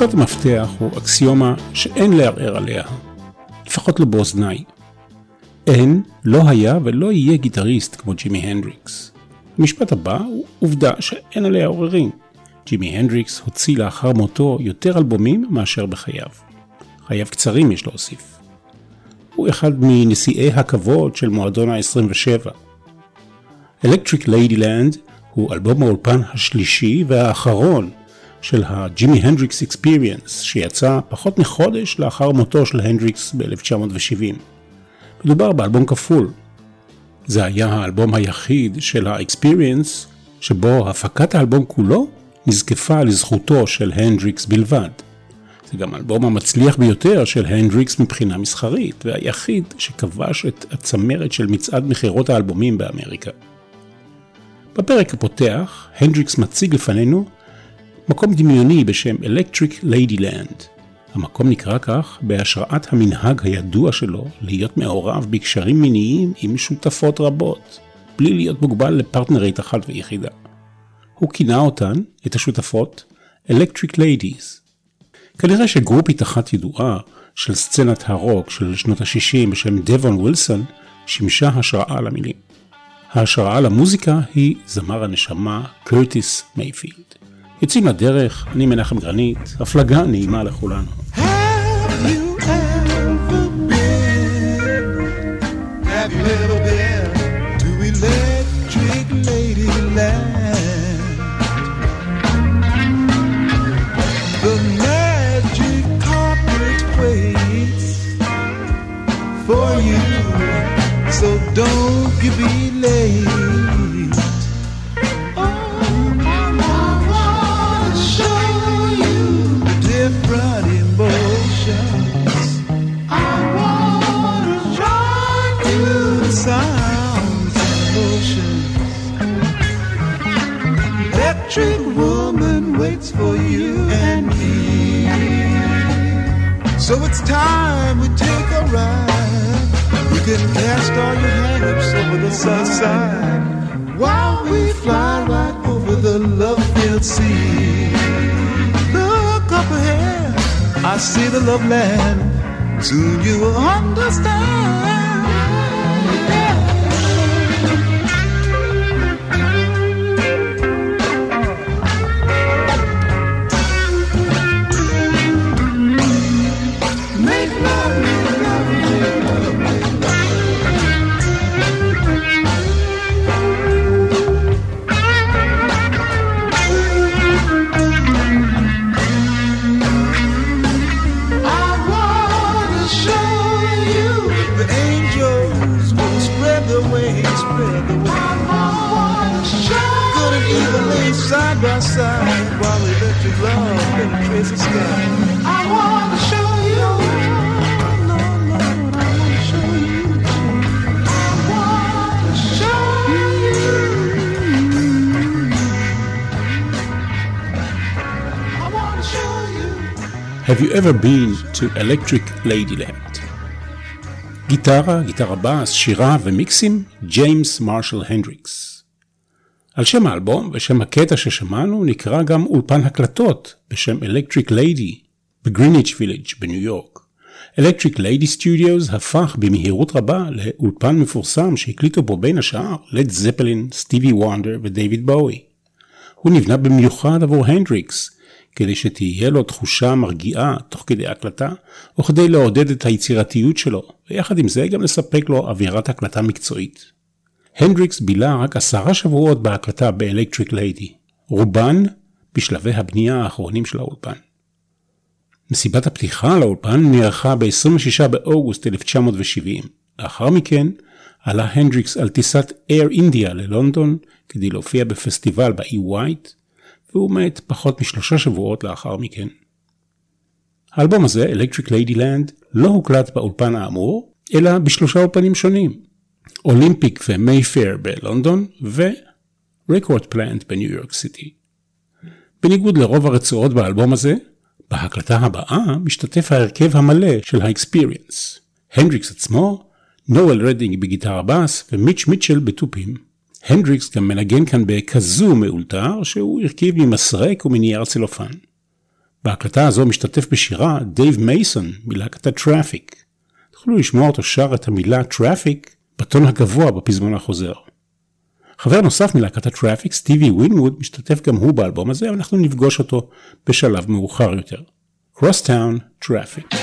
משפט המפתח הוא אקסיומה שאין לערער עליה, לפחות לא באוזניי. אין, לא היה ולא יהיה גיטריסט כמו ג'ימי הנדריקס. המשפט הבא הוא עובדה שאין עליה עוררין. ג'ימי הנדריקס הוציא לאחר מותו יותר אלבומים מאשר בחייו. חייו קצרים יש להוסיף. הוא אחד מנשיאי הכבוד של מועדון ה-27. Electric Ladyland הוא אלבום האולפן השלישי והאחרון של ה Jimi Hendrix Experience, שיצא פחות מחודש לאחר מותו של הנדריקס ב-1970. מדובר באלבום כפול. זה היה האלבום היחיד של ה Experience, שבו הפקת האלבום כולו נזקפה לזכותו של הנדריקס בלבד. זה גם האלבום המצליח ביותר של הנדריקס מבחינה מסחרית, והיחיד שכבש את הצמרת של מצעד מכירות האלבומים באמריקה. בפרק הפותח, הנדריקס מציג לפנינו מקום דמיוני בשם Electric Ladyland. המקום נקרא כך בהשראת המנהג הידוע שלו להיות מעורב בקשרים מיניים עם שותפות רבות, בלי להיות מוגבל לפרטנרית אחת ויחידה. הוא כינה אותן, את השותפות, Electric Ladies. כנראה שגרופית אחת ידועה של סצנת הרוק של שנות ה-60 בשם דבון ווילסון שימשה השראה למילים. ההשראה למוזיקה היא זמר הנשמה קרטיס מייפילד. יוצאים לדרך, אני מנחם גרנית, הפלגה נעימה לכולנו. Electric woman waits for you and me. So it's time we take a ride. We can cast all your hang-ups over the side while we fly right over the love-filled sea. Look up ahead, I see the love land. Soon you will understand. Have you ever been to Electric Ladyland? גיטרה, גיטרה בס, שירה ומיקסים, ג'יימס מרשל הנדריקס. על שם האלבום ושם הקטע ששמענו נקרא גם אולפן הקלטות בשם Electric Lady בגריניץ' וילג' בניו יורק. Electric Lady Studios הפך במהירות רבה לאולפן מפורסם שהקליטו בו בין השאר לד זפלין, סטיבי וונדר ודייוויד בואי. הוא נבנה במיוחד עבור הנדריקס, כדי שתהיה לו תחושה מרגיעה תוך כדי הקלטה, או כדי לעודד את היצירתיות שלו, ויחד עם זה גם לספק לו אווירת הקלטה מקצועית. הנדריקס בילה רק עשרה שבועות בהקלטה באלקטריק ליידי, רובן בשלבי הבנייה האחרונים של האולפן. מסיבת הפתיחה לאולפן נערכה ב-26 באוגוסט 1970. לאחר מכן עלה הנדריקס על טיסת Air India ללונדון כדי להופיע בפסטיבל באי ווייט, והוא מת פחות משלושה שבועות לאחר מכן. האלבום הזה, Electric Ladyland, לא הוקלט באולפן האמור, אלא בשלושה אולפנים שונים. אולימפיק ומייפייר בלונדון ורקורד פלנט בניו יורק סיטי. בניגוד לרוב הרצועות באלבום הזה, בהקלטה הבאה משתתף ההרכב המלא של ה-Experience. הנדריקס עצמו, נואל רדינג בגיטרה בס ומיץ' מיטשל בתופים. הנדריקס גם מנגן כאן בקאזו מאולתר שהוא הרכיב ממסרק ומנייר צלופן. בהקלטה הזו משתתף בשירה דייב מייסון מלהקת הטראפיק. תוכלו לשמוע אותו שר את המילה טראפיק בטון הגבוה בפזמון החוזר. חבר נוסף מלהקת הטראפיק, סטיבי ווינווד, משתתף גם הוא באלבום הזה, ואנחנו נפגוש אותו בשלב מאוחר יותר. Crosstown Traffic.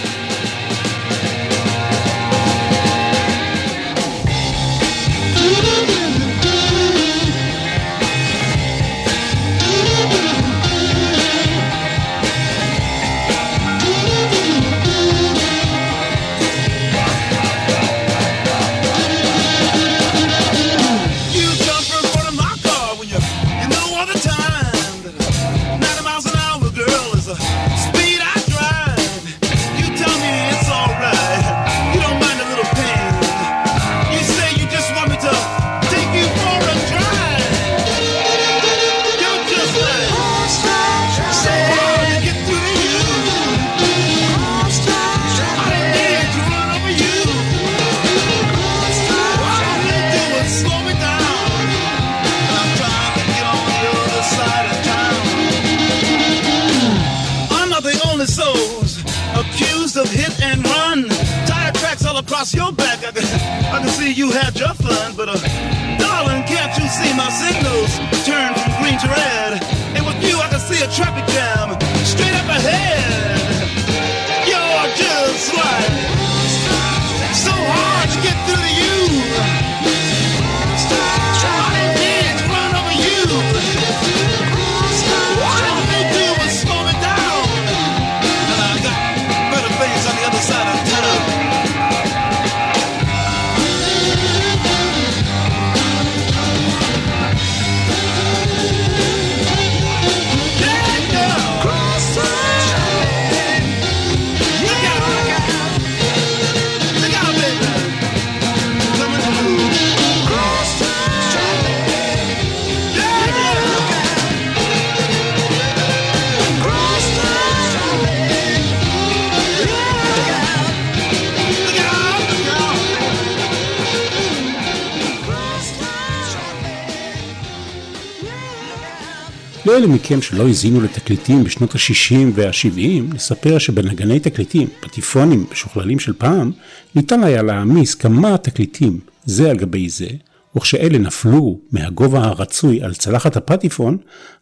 לאלה מכם שלא האזינו לתקליטים בשנות ה-60 וה-70, נספר שבנגני תקליטים, פטיפונים משוכללים של פעם, ניתן היה להעמיס כמה תקליטים זה על גבי זה, וכשאלה נפלו מהגובה הרצוי על צלחת הפטיפון,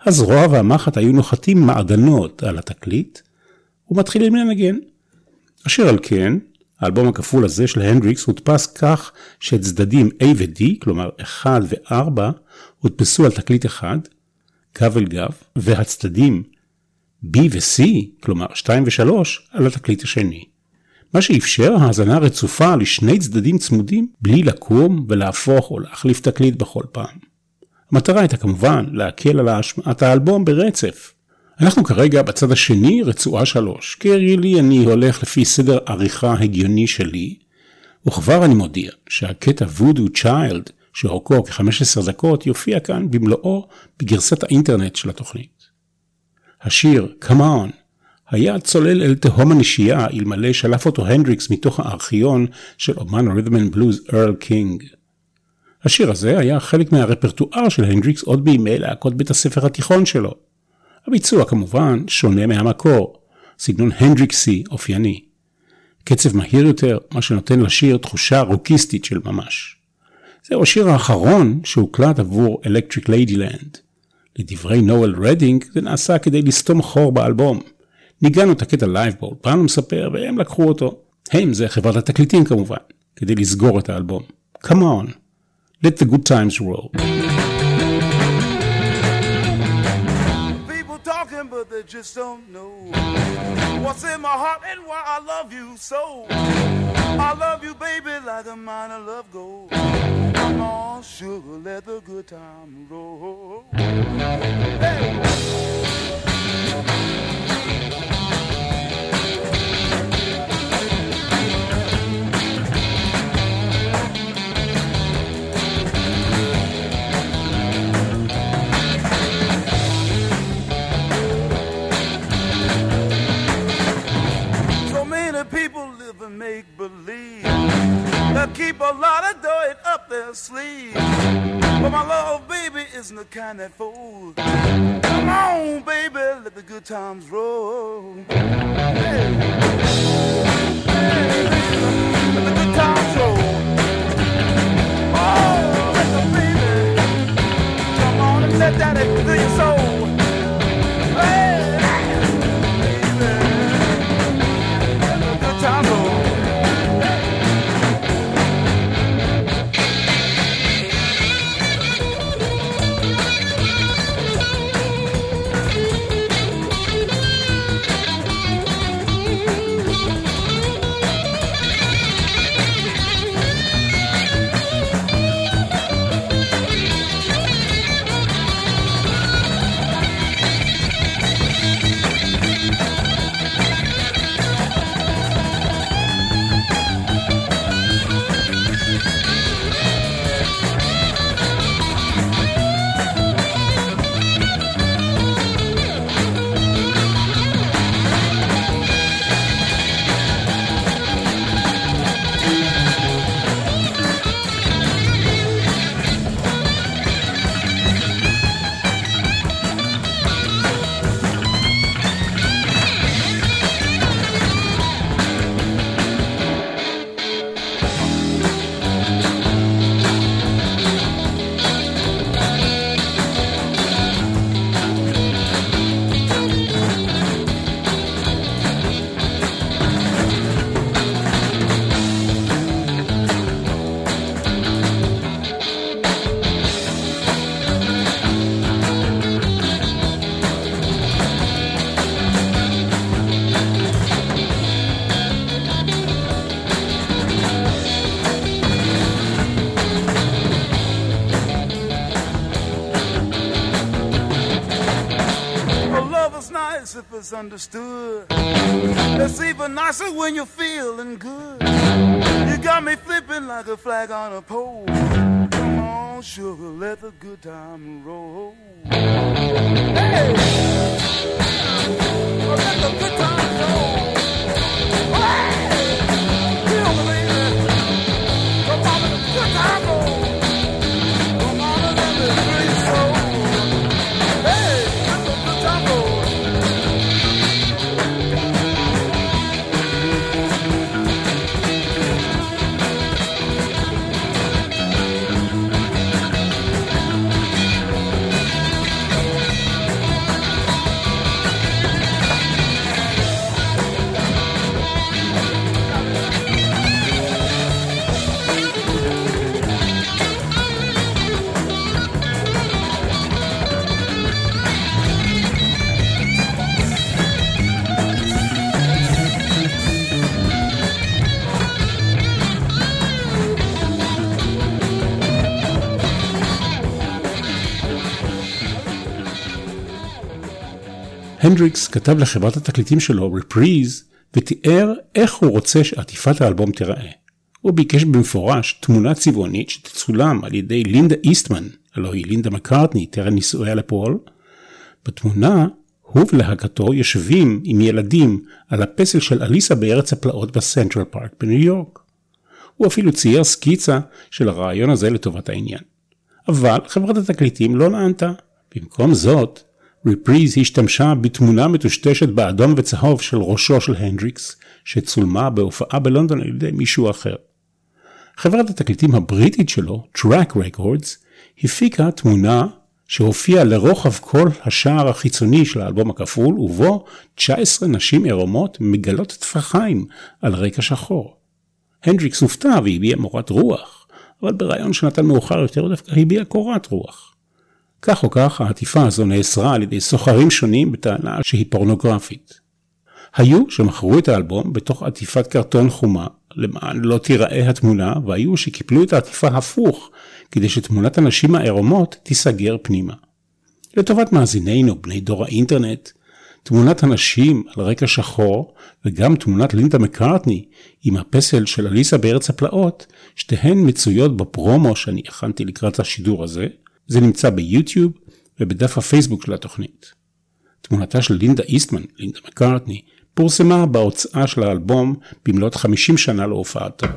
הזרוע והמחט היו נוחתים מעדנות על התקליט, ומתחילים לנגן. אשר על כן, האלבום הכפול הזה של הנדריקס הודפס כך שצדדים A ו-D, כלומר 1 ו-4, הודפסו על תקליט אחד, גב אל גב, והצדדים B ו-C, כלומר 2 ו-3, על התקליט השני. מה שאפשר האזנה רצופה לשני צדדים צמודים בלי לקום ולהפוך או להחליף תקליט בכל פעם. המטרה הייתה כמובן להקל על השמעת האלבום ברצף. אנחנו כרגע בצד השני, רצועה 3. כהרגלי אני הולך לפי סדר עריכה הגיוני שלי, וכבר אני מודיע שהקטע Voodoo Child, שאורכו כ-15 דקות, יופיע כאן במלואו בגרסת האינטרנט של התוכנית. השיר Come On היה צולל אל תהום הנשייה אלמלא שלף אותו הנדריקס מתוך הארכיון של אומן ה rhythm and blues ארל קינג. השיר הזה היה חלק מהרפרטואר של הנדריקס עוד בימי להקות בית הספר התיכון שלו. הביצוע כמובן שונה מהמקור, סגנון הנדריקסי אופייני. קצב מהיר יותר, מה שנותן לשיר תחושה רוקיסטית של ממש. זהו השיר האחרון שהוקלט עבור Electric Ladyland. לדברי נואל רדינג זה נעשה כדי לסתום חור באלבום. ניגנו את הקטע לייב באולפן, הוא מספר, והם לקחו אותו. הם זה חברת התקליטים כמובן, כדי לסגור את האלבום. Come on, let the good times roll. But they just don't know what's in my heart and why I love you so. I love you, baby, like a mine of love gold. Come on, sugar, let the good time roll. Hey. Keep a lot of dirt up their sleeve. But my love, baby, isn't the kind that folds. Come on, baby, let the good times roll. Let the good times roll. Oh, let the baby come on and let that into your soul. If it's understood. It's even nicer when you're feeling good. You got me flipping like a flag on a pole. Come on, sugar, let the good time roll. Hey! Let the good time roll. Hey! הנדריקס כתב לחברת התקליטים שלו, רפריז, ותיאר איך הוא רוצה שעטיפת האלבום תיראה. הוא ביקש במפורש תמונה צבעונית שתצולם על ידי לינדה איסטמן, הלוא היא לינדה מקארטני, טרם נישואיה לפול. בתמונה, הוא ולהקתו יושבים עם ילדים על הפסל של אליסה בארץ הפלאות בסנטרל פארק בניו יורק. הוא אפילו צייר סקיצה של הרעיון הזה לטובת העניין. אבל חברת התקליטים לא נענתה. במקום זאת, רפריז השתמשה בתמונה מטושטשת באדום וצהוב של ראשו של הנדריקס, שצולמה בהופעה בלונדון על ידי מישהו אחר. חברת התקליטים הבריטית שלו, Track Records, הפיקה תמונה שהופיעה לרוחב כל השער החיצוני של האלבום הכפול, ובו 19 נשים עירומות מגלות טפחיים על רקע שחור. הנדריקס הופתע והביע מורת רוח, אבל ברעיון שנתן מאוחר יותר דווקא הביע קורת רוח. כך או כך, העטיפה הזו נאסרה על ידי סוחרים שונים בטענה שהיא פורנוגרפית. היו שמכרו את האלבום בתוך עטיפת קרטון חומה, למען לא תיראה התמונה, והיו שקיפלו את העטיפה הפוך, כדי שתמונת הנשים העירומות תיסגר פנימה. לטובת מאזינינו, בני דור האינטרנט, תמונת הנשים על רקע שחור, וגם תמונת לינדה מקארטני עם הפסל של אליסה בארץ הפלאות, שתיהן מצויות בפרומו שאני הכנתי לקראת השידור הזה, זה נמצא ביוטיוב ובדף הפייסבוק של התוכנית. תמונתה של לינדה איסטמן, לינדה מקארטני, פורסמה בהוצאה של האלבום במלאת 50 שנה להופעתו.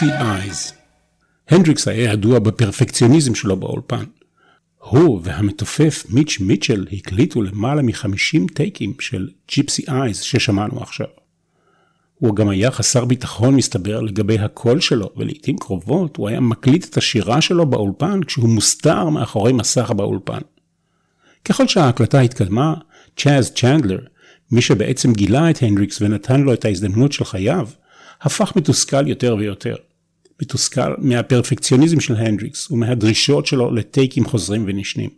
Gypsy Eyes. הנדריקס היה ידוע בפרפקציוניזם שלו באולפן. הוא והמתופף מיץ' מיטשל הקליטו למעלה מ-50 טייקים של Gypsy Eyes ששמענו עכשיו. הוא גם היה חסר ביטחון מסתבר לגבי הקול שלו, ולעיתים קרובות הוא היה מקליט את השירה שלו באולפן כשהוא מוסתר מאחורי מסך באולפן. ככל שההקלטה התקדמה, צ'אז צ'נדלר, מי שבעצם גילה את הנדריקס ונתן לו את ההזדמנות של חייו, הפך מתוסכל יותר ויותר. מתוסכל מהפרפקציוניזם של הנדריקס ומהדרישות שלו לטייקים חוזרים ונשנים.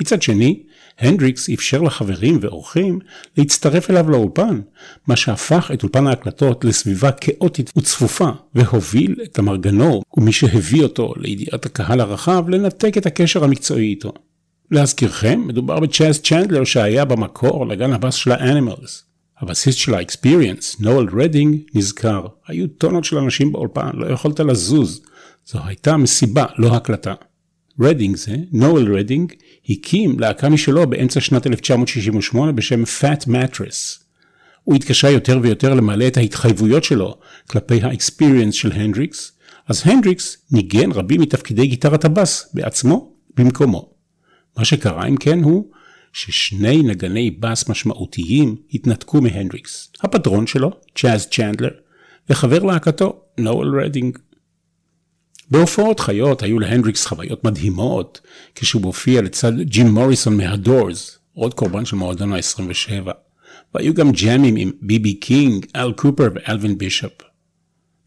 מצד שני, הנדריקס אפשר לחברים ואורחים להצטרף אליו לאולפן, מה שהפך את אולפן ההקלטות לסביבה כאוטית וצפופה, והוביל את המרגנור ומי שהביא אותו לידיעת הקהל הרחב לנתק את הקשר המקצועי איתו. להזכירכם, מדובר בצ'אז צ'נדלר שהיה במקור לגן הבאס של האנימלס. הבסיסט של האקספיריאנס, נואל רדינג, נזכר. היו טונות של אנשים באולפן, לא יכולת לזוז. זו הייתה מסיבה, לא הקלטה. רדינג זה, נואל רדינג, הקים להקה משלו באמצע שנת 1968 בשם Fat Mattress. הוא התקשה יותר ויותר למלא את ההתחייבויות שלו כלפי האקספיריאנס של הנדריקס, אז הנדריקס ניגן רבים מתפקידי גיטרת הבאס בעצמו במקומו. מה שקרה אם כן הוא ששני נגני בס משמעותיים התנתקו מהנדריקס, הפטרון שלו, צ'אז צ'נדלר, וחבר להקתו, נואל רדינג. בהופעות חיות היו להנדריקס חוויות מדהימות, כשהוא מופיע לצד ג'ים מוריסון מהדורס, עוד קורבן של מועדון ה-27, והיו גם ג'אמים עם ביבי קינג, אל קופר ואלווין בישופ.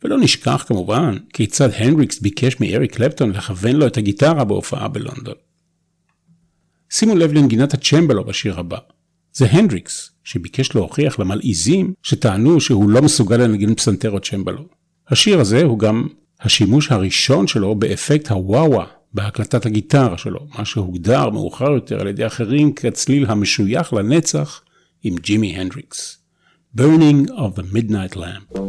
ולא נשכח כמובן כיצד הנדריקס ביקש מאריק קלפטון לכוון לו את הגיטרה בהופעה בלונדון. שימו לב לנגינת הצ'מבלו בשיר הבא. זה הנדריקס, שביקש להוכיח למלעיזים שטענו שהוא לא מסוגל לנגן פסנתר או צ'מבלו. השיר הזה הוא גם השימוש הראשון שלו באפקט הוואווה בהקלטת הגיטרה שלו, מה שהוגדר מאוחר יותר על ידי אחרים כצליל המשוייך לנצח עם ג'ימי הנדריקס. Burning of the Midnight Lamp.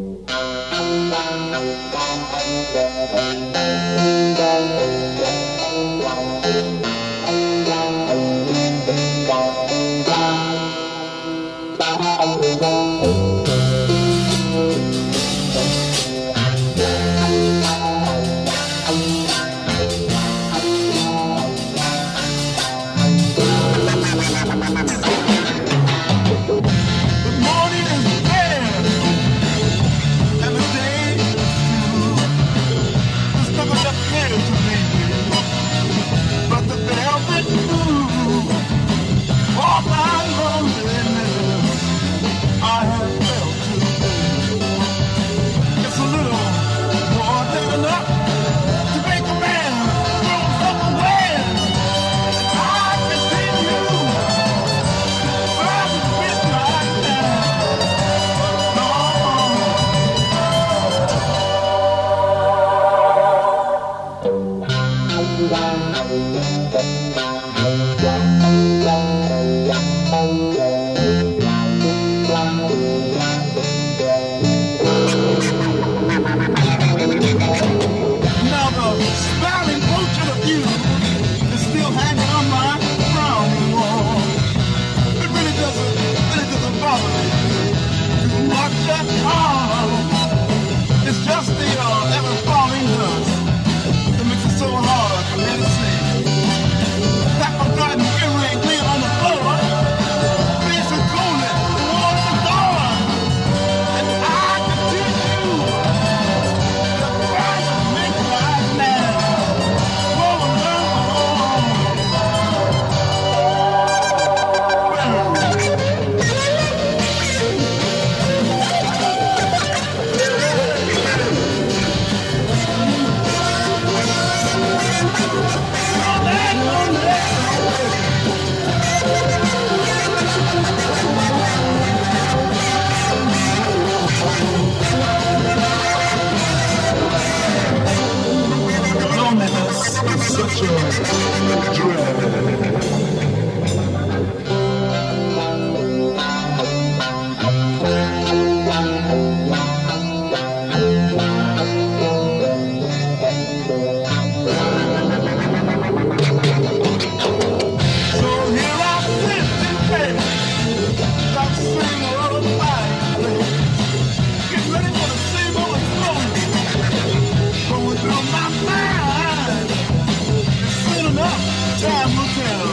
Sam Lutero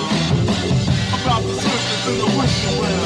about the surface and the wishing well.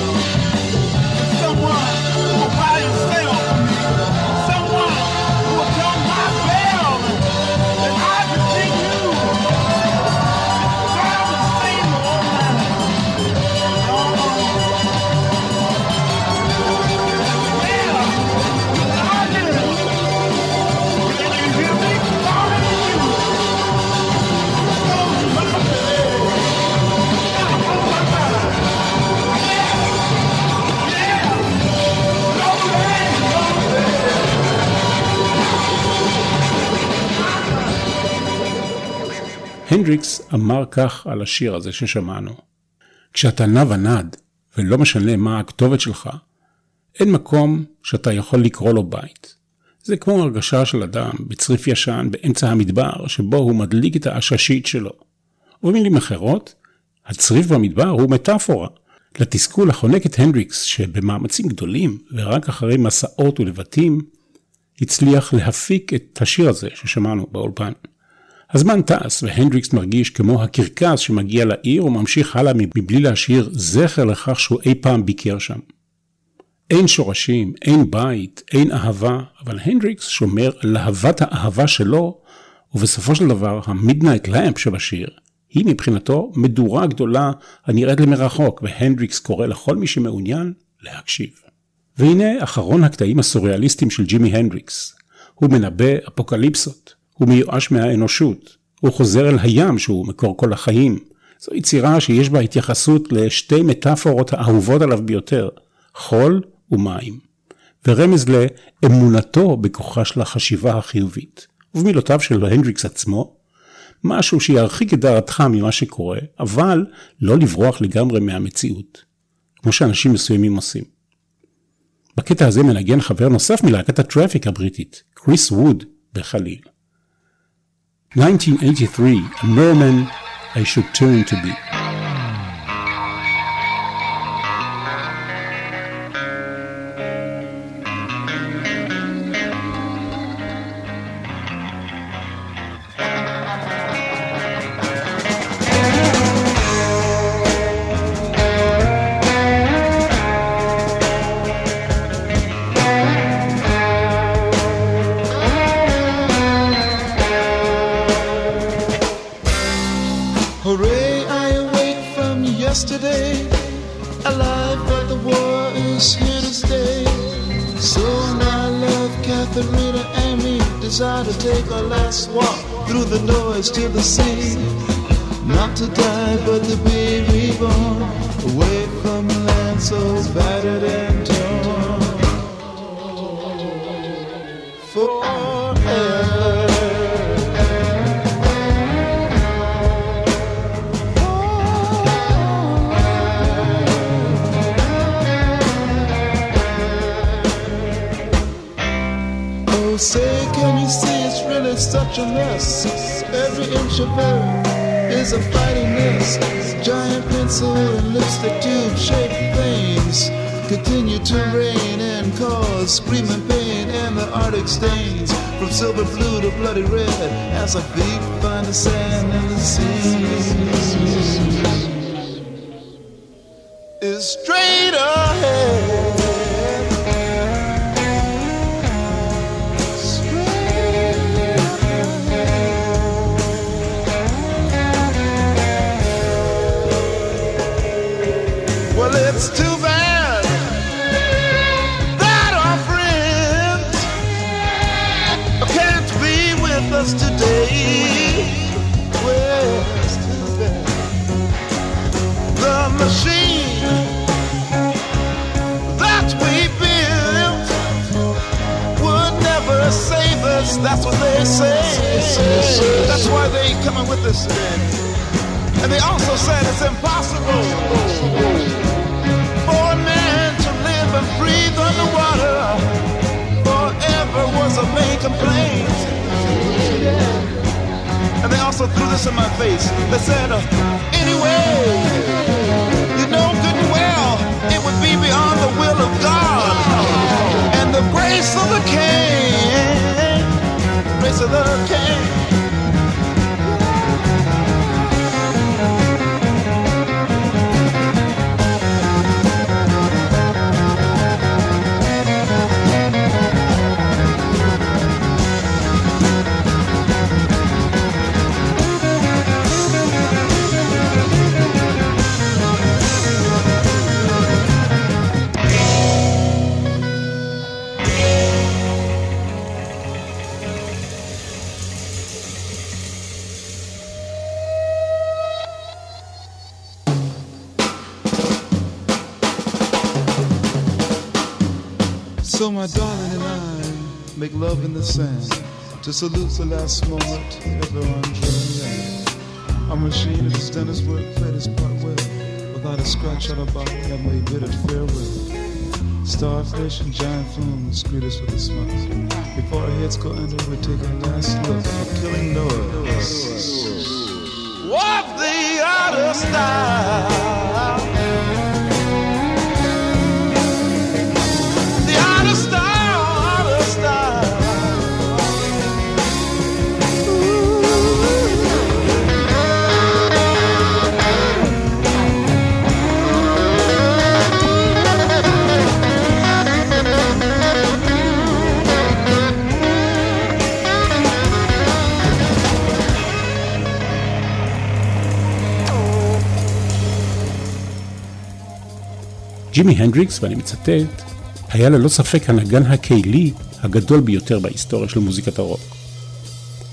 הנדריקס אמר כך על השיר הזה ששמענו: כשאתה נע ונד, ולא משנה מה הכתובת שלך, אין מקום שאתה יכול לקרוא לו בית. זה כמו הרגשה של אדם בצריף ישן באמצע המדבר, שבו הוא מדליק את העששית שלו. ובמילים אחרות, הצריף במדבר הוא מטאפורה לתסכול החונק את הנדריקס, שבמאמצים גדולים ורק אחרי מסעות ולבטים, הצליח להפיק את השיר הזה ששמענו באולפן. הזמן טס והנדריקס מרגיש כמו הקרקס שמגיע לעיר וממשיך הלאה מבלי להשאיר זכר לכך שהוא אי פעם ביקר שם. אין שורשים, אין בית, אין אהבה, אבל הנדריקס שומר על להבת האהבה שלו, ובסופו של דבר ה Midnight Lamp שבשיר, היא מבחינתו מדורה גדולה הנראית למרחוק, והנדריקס קורא לכל מי שמעוניין להקשיב. והנה אחרון הקטעים הסוריאליסטיים של ג'ימי הנדריקס. הוא מנבא אפוקליפסות, הוא מיואש מהאנושות, הוא חוזר אל הים שהוא מקור כל החיים. זו יצירה שיש בה התייחסות לשתי מטאפורות האהובות עליו ביותר, חול ומים, ורמז לאמונתו בכוחה של החשיבה החיובית. ובמילותיו של הנדריקס עצמו, משהו שירחיק את דעתך ממה שקורה, אבל לא לברוח לגמרי מהמציאות, כמו שאנשים מסוימים עושים. בקטע הזה מנגן חבר נוסף מלהקת הטראפיק הבריטית, קריס ווד, בחליל. 1983, A Merman I Should Turn to Be. it's too bad that our friends can't be with us today. It's too bad. The machine that we built would never save us. That's what they say. That's why they coming with us today. And they also said it's impossible breathe underwater forever was a main complaint. And they also threw this in my face. They said, uh, anyway, you know good and well it would be beyond the will of God and the grace of the King grace of the King. My darling and I make love in the sand to salute the last moment ever on Trinidad. A machinist done his work, played his part well. Without a scratch on a body, Emily bid it farewell. Starfish and giant flumes greet us with a smile. Before our heads go under, we take a last look at killing noise. Walk the outer style. ג'ימי הנדריקס, ואני מצטט, היה ללא ספק הנגן הכלי הגדול ביותר בהיסטוריה של מוזיקת הרוק.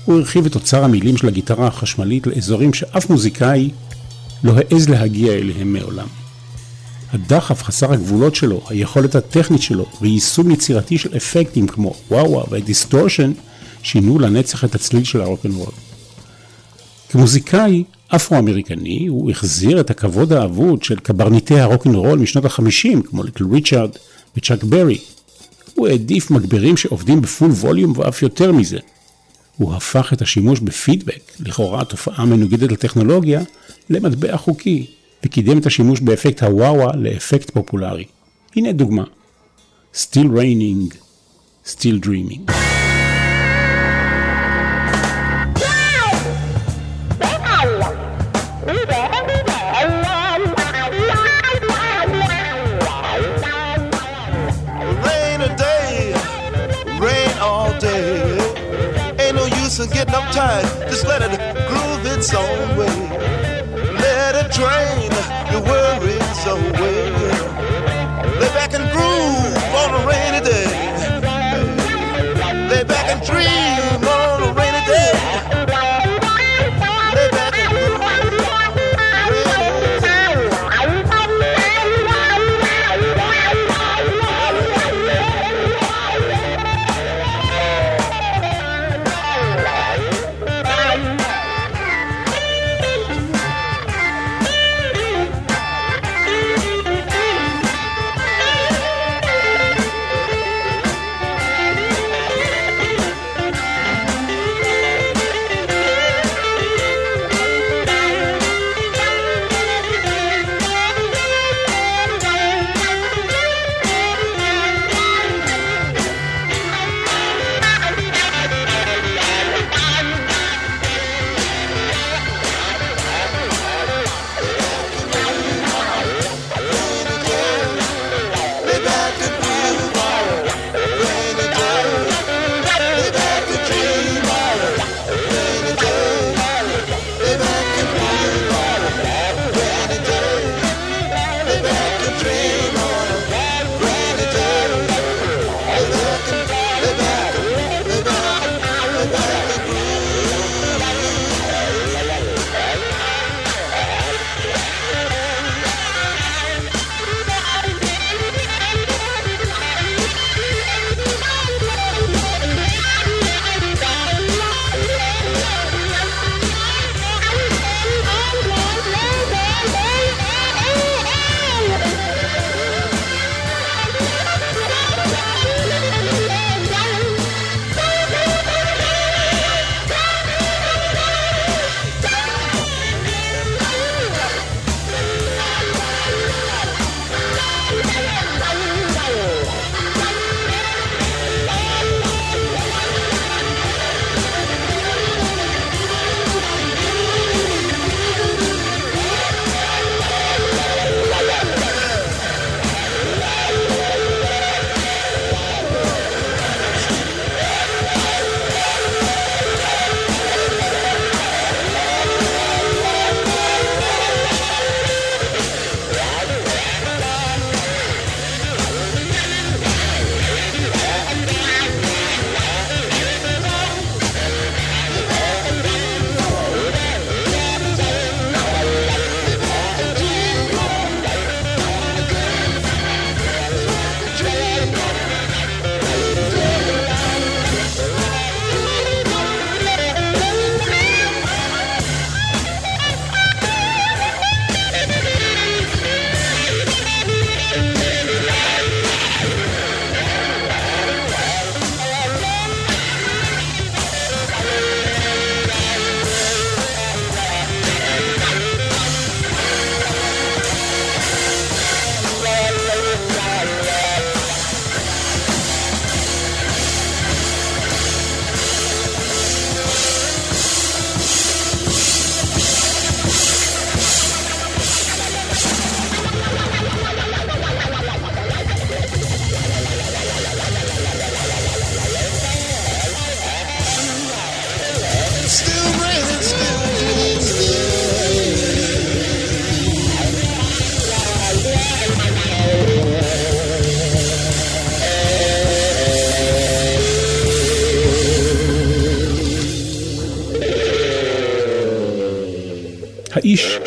הוא הרחיב את אוצר המילים של הגיטרה החשמלית לאזורים שאף מוזיקאי לא העז להגיע אליהם מעולם. הדחף חסר הגבולות שלו, היכולת הטכנית שלו ויישום יצירתי של אפקטים כמו wah-wah ו distortion שינו לנצח את הצליל של הרוקנרול. כמוזיקאי אפרו-אמריקני הוא החזיר את הכבוד האבוד של קברניטי הרוקנרול משנות החמישים כמו ליטל ריצ'ארד וצ'אק ברי. הוא העדיף מגברים שעובדים בפול ווליום ואף יותר מזה. הוא הפך את השימוש בפידבק, לכאורה תופעה מנוגדת לטכנולוגיה, למטבע חוקי, וקידם את השימוש באפקט הוואווה לאפקט פופולרי. הנה דוגמה. Still raining, still dreaming. Uptight. Just let it groove its own way. Let it drain your worries away. Lay back and groove on a rainy day. Lay back and dream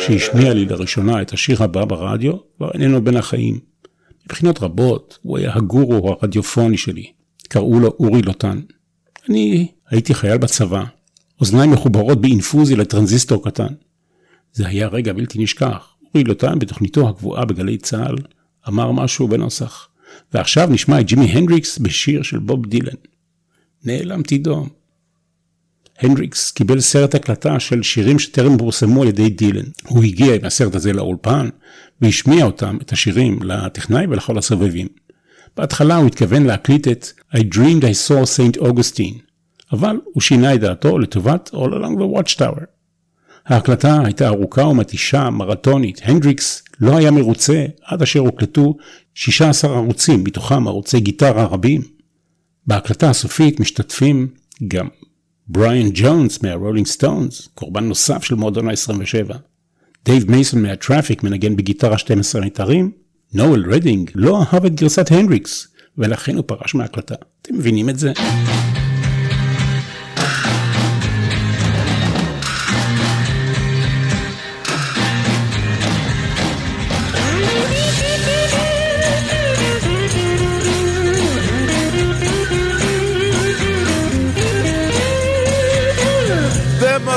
שהשמיע לי לראשונה את השיר הבא ברדיו כבר איננו בין החיים. מבחינות רבות הוא היה הגורו הרדיופוני שלי. קראו לו אורי לוטן. אני הייתי חייל בצבא, אוזניים מחוברות באינפוזיה לטרנזיסטור קטן. זה היה רגע בלתי נשכח. אורי לוטן בתוכניתו הקבועה בגלי צה"ל אמר משהו בנוסח, ועכשיו נשמע את ג'ימי הנדריקס בשיר של בוב דילן. נעלמתי דום. הנדריקס קיבל סרט הקלטה של שירים שטרם פורסמו על ידי דילן. הוא הגיע עם הסרט הזה לאולפן והשמיע אותם, את השירים, לטכנאי ולכל הסובבים. בהתחלה הוא התכוון להקליט את I Dreamed I Saw St. Augustine, אבל הוא שינה את דעתו לטובת All Along the Watchtower. ההקלטה הייתה ארוכה ומתישה, מרתונית. הנדריקס לא היה מרוצה עד אשר הוקלטו 16 ערוצים, מתוכם ערוצי גיטרה רבים. בהקלטה הסופית משתתפים גם בריאן ג'ונס מהרולינג סטונס, קורבן נוסף של מועדון ה-27. דייב מייסון מהטראפיק מנגן בגיטרה 12 מיתרים. נואל רדינג לא אהב את גרסת הנדריקס, ולכן הוא פרש מההקלטה. אתם מבינים את זה?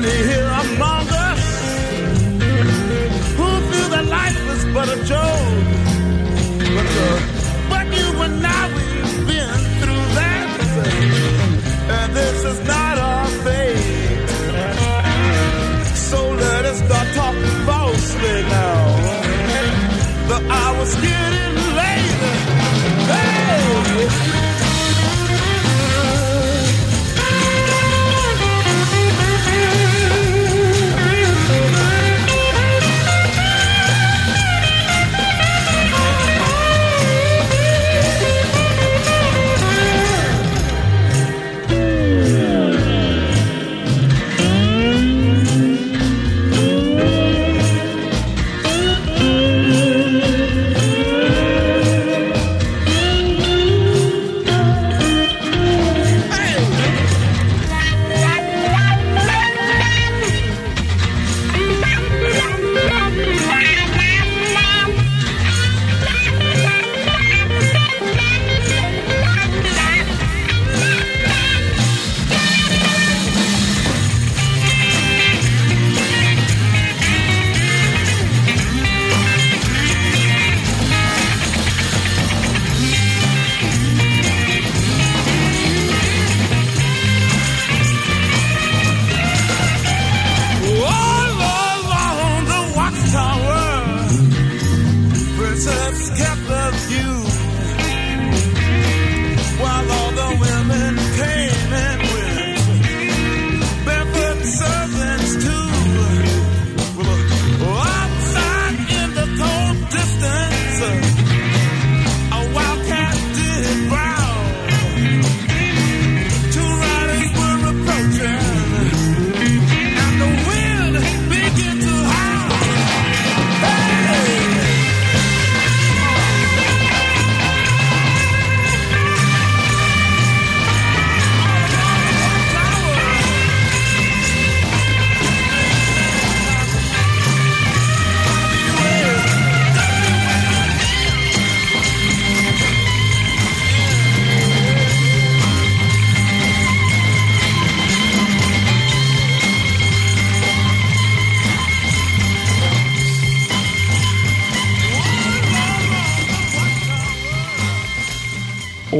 many here among us who feel that life is but a joke. But, uh, but you and I, we've been through that. And this is not our fate. So let us start talking falsely now. The hour's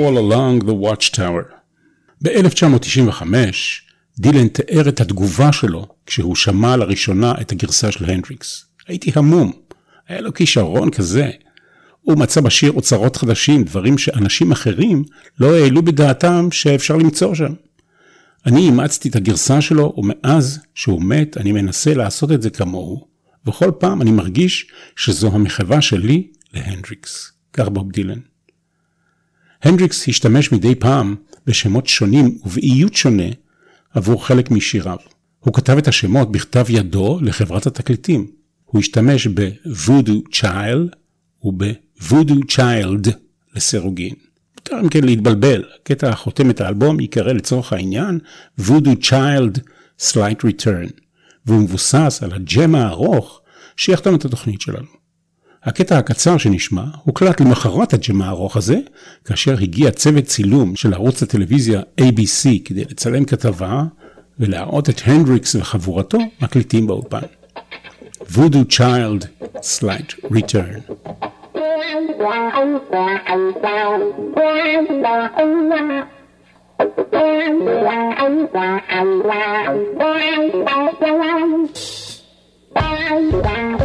All Along the Watchtower. ב-1995 דילן תיאר את התגובה שלו כשהוא שמע לראשונה את הגרסה של הנדריקס. הייתי המום, היה לו כישרון כזה. הוא מצא בשיר אוצרות חדשים, דברים שאנשים אחרים לא העלו בדעתם שאפשר למצוא שם. אני אימצתי את הגרסה שלו, ומאז שהוא מת, אני מנסה לעשות את זה כמוהו, וכל פעם אני מרגיש שזו המחווה שלי להנדריקס. כך בוב דילן. הנדריקס השתמש מדי פעם בשמות שונים ובאיות שונה עבור חלק משיריו. הוא כתב את השמות בכתב ידו לחברת התקליטים. הוא השתמש ב-Voodoo Child וב-Voodoo Child לסירוגין. מותר אם כן להתבלבל, הקטע החותם את האלבום ייקרא לצורך העניין Voodoo Child Slight Return, והוא מבוסס על הג'ם הארוך שיחתום את התוכנית שלנו. הקטע הקצר שנשמע הוקלט למחרת הג'ם הארוך הזה, כאשר הגיע צוות צילום של ערוץ הטלוויזיה ABC כדי לצלם כתבה ולהראות את הנדריקס וחבורתו מקליטים באולפן. Voodoo Child Slight Return. Well,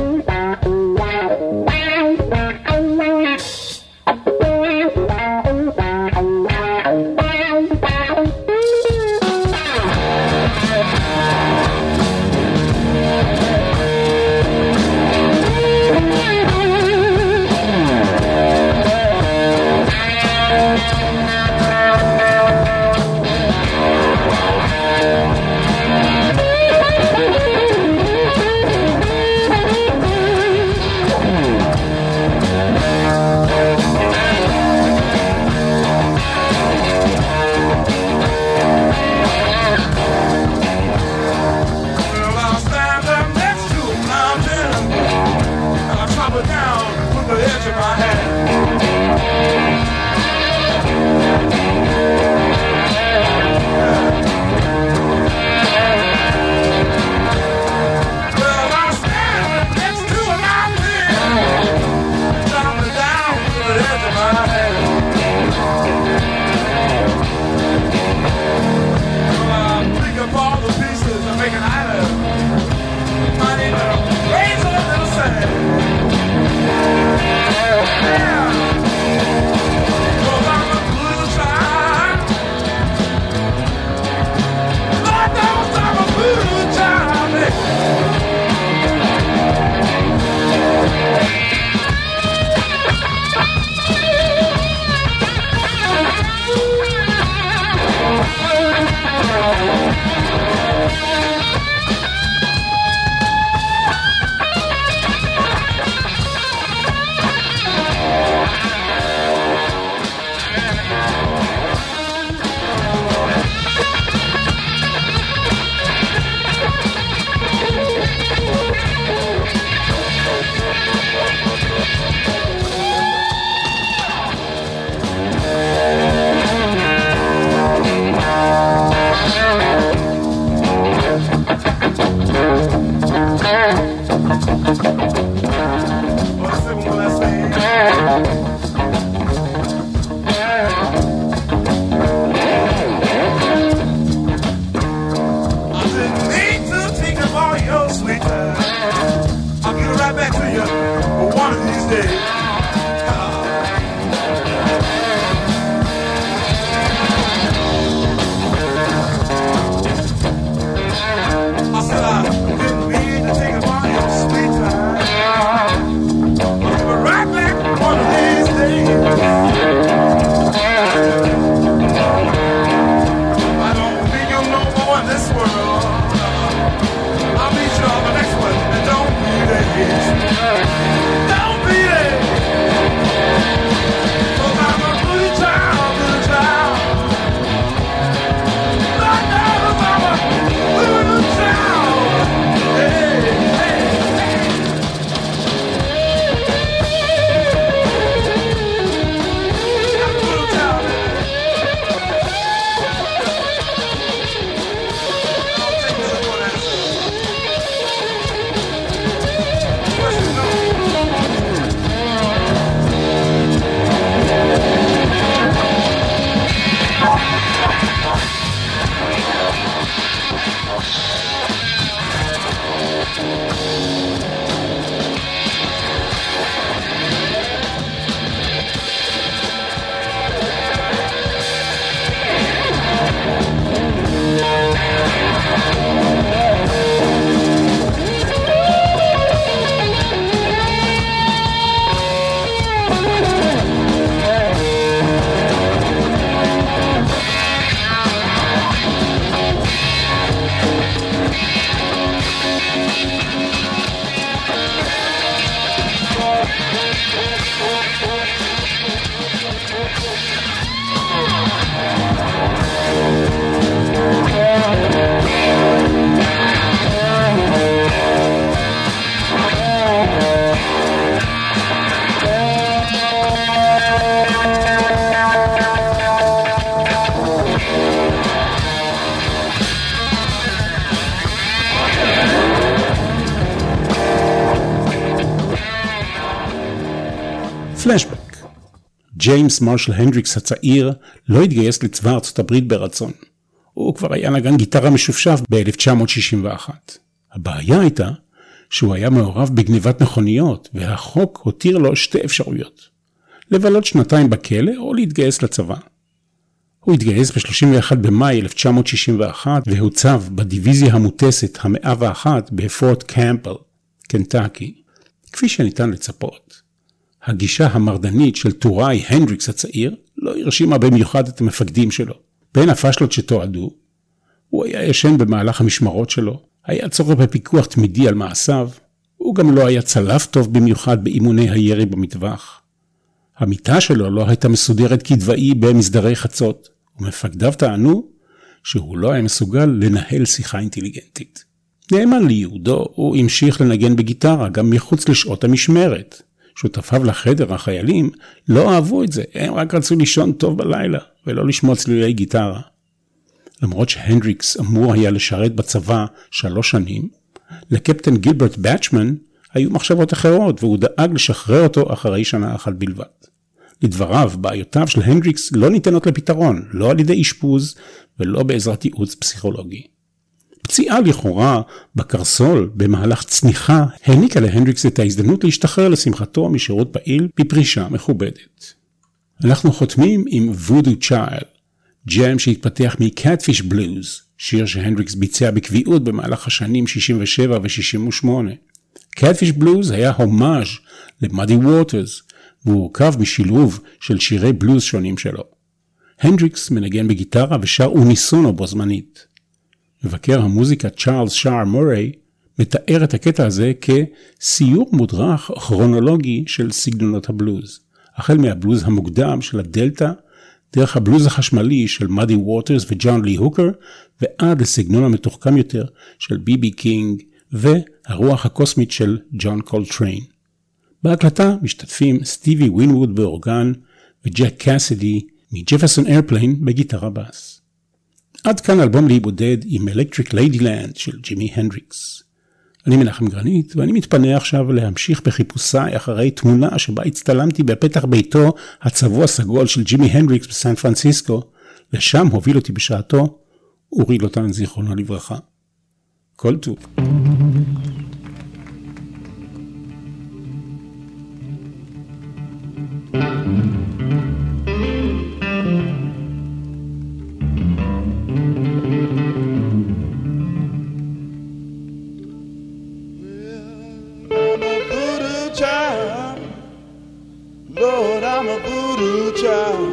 ג'יימס מרשל הנדריקס הצעיר לא התגייס לצבא ארצות הברית ברצון. הוא כבר היה נגן גיטרה משופשף ב-1961. הבעיה הייתה שהוא היה מעורב בגניבת מכוניות, והחוק הותיר לו שתי אפשרויות. לבלות שנתיים בכלא או להתגייס לצבא. הוא התגייס ב-31 במאי 1961 והוצב בדיוויזיה המוטסת המאה ואחת בפורט קמפל, קנטקי. כפי שניתן לצפות, הגישה המרדנית של טוראי הנדריקס הצעיר לא הרשימה במיוחד את המפקדים שלו. בין הפשלות שתועדו, הוא היה ישן במהלך המשמרות שלו, היה צורך בפיקוח תמידי על מעשיו, הוא גם לא היה צלף טוב במיוחד באימוני הירי במטווח. המיטה שלו לא הייתה מסודרת כדבעי במסדרי חצות, ומפקדיו טענו שהוא לא היה מסוגל לנהל שיחה אינטליגנטית. נאמן ליהודו, הוא המשיך לנגן בגיטרה גם מחוץ לשעות המשמרת. שותפיו לחדר, החיילים, לא אהבו את זה, הם רק רצו לישון טוב בלילה, ולא לשמוע צלילי גיטרה. למרות שהנדריקס אמור היה לשרת בצבא שלוש שנים, לקפטן גילברט באצ'מן היו מחשבות אחרות, והוא דאג לשחרר אותו אחרי שנה אחת בלבד. לדבריו, בעיותיו של הנדריקס לא ניתנות לפתרון, לא על ידי אשפוז ולא בעזרת ייעוץ פסיכולוגי. פציעה לכאורה בקרסול במהלך צניחה העניקה להנדריקס את ההזדמנות להשתחרר לשמחתו משירות פעיל בפרישה מכובדת. אנחנו חותמים עם וודו צ'יילד, ג'ם שהתפתח מקאטפיש בלוז, שיר שהנדריקס ביצע בקביעות במהלך השנים 67 ו-68. קאטפיש בלוז היה הומאז' למאדי ווטרס, הורכב משילוב של שירי בלוז שונים שלו. הנדריקס מנגן בגיטרה ושר אוניסונו בו זמנית. מבקר המוזיקה צ'ארלס שאר מוריי מתאר את הקטע הזה כסיור מודרך כרונולוגי של סגנונות הבלוז, החל מהבלוז המוקדם של הדלתא, דרך הבלוז החשמלי של מאדי ווטרס וג'ון לי הוקר, ועד לסגנון המתוחכם יותר של ביבי קינג והרוח הקוסמית של ג'ון קולטריין. בהקלטה משתתפים סטיבי ווינווד באורגן וג'ק קאסידי מג'פרסון איירפליין בגיטרה בס. עד כאן אלבום לאי בודד עם Electric Ladyland של ג'ימי הנדריקס. אני מנחם גרנית, ואני מתפנה עכשיו להמשיך בחיפושיי אחרי תמונה שבה הצטלמתי בפתח ביתו הצבוע סגול של ג'ימי הנדריקס בסן פרנסיסקו, לשם הוביל אותי בשעתו אורי לוטן זיכרונו לברכה. כל טוב. I'm I'm a voodoo child.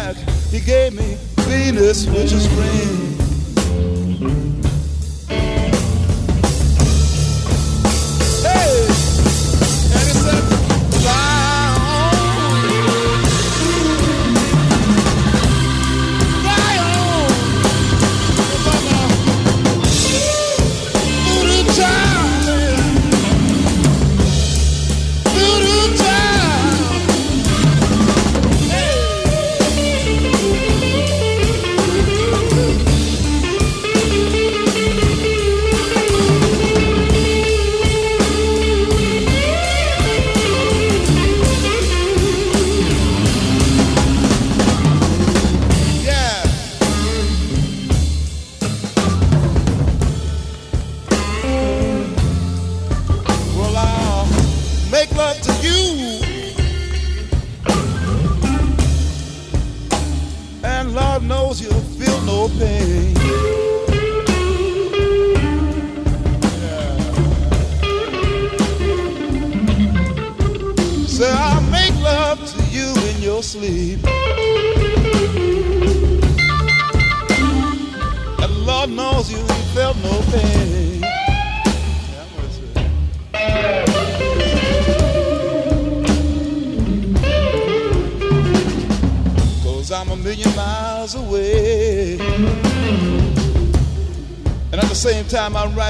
back. He gave me Venus, which is green. time I.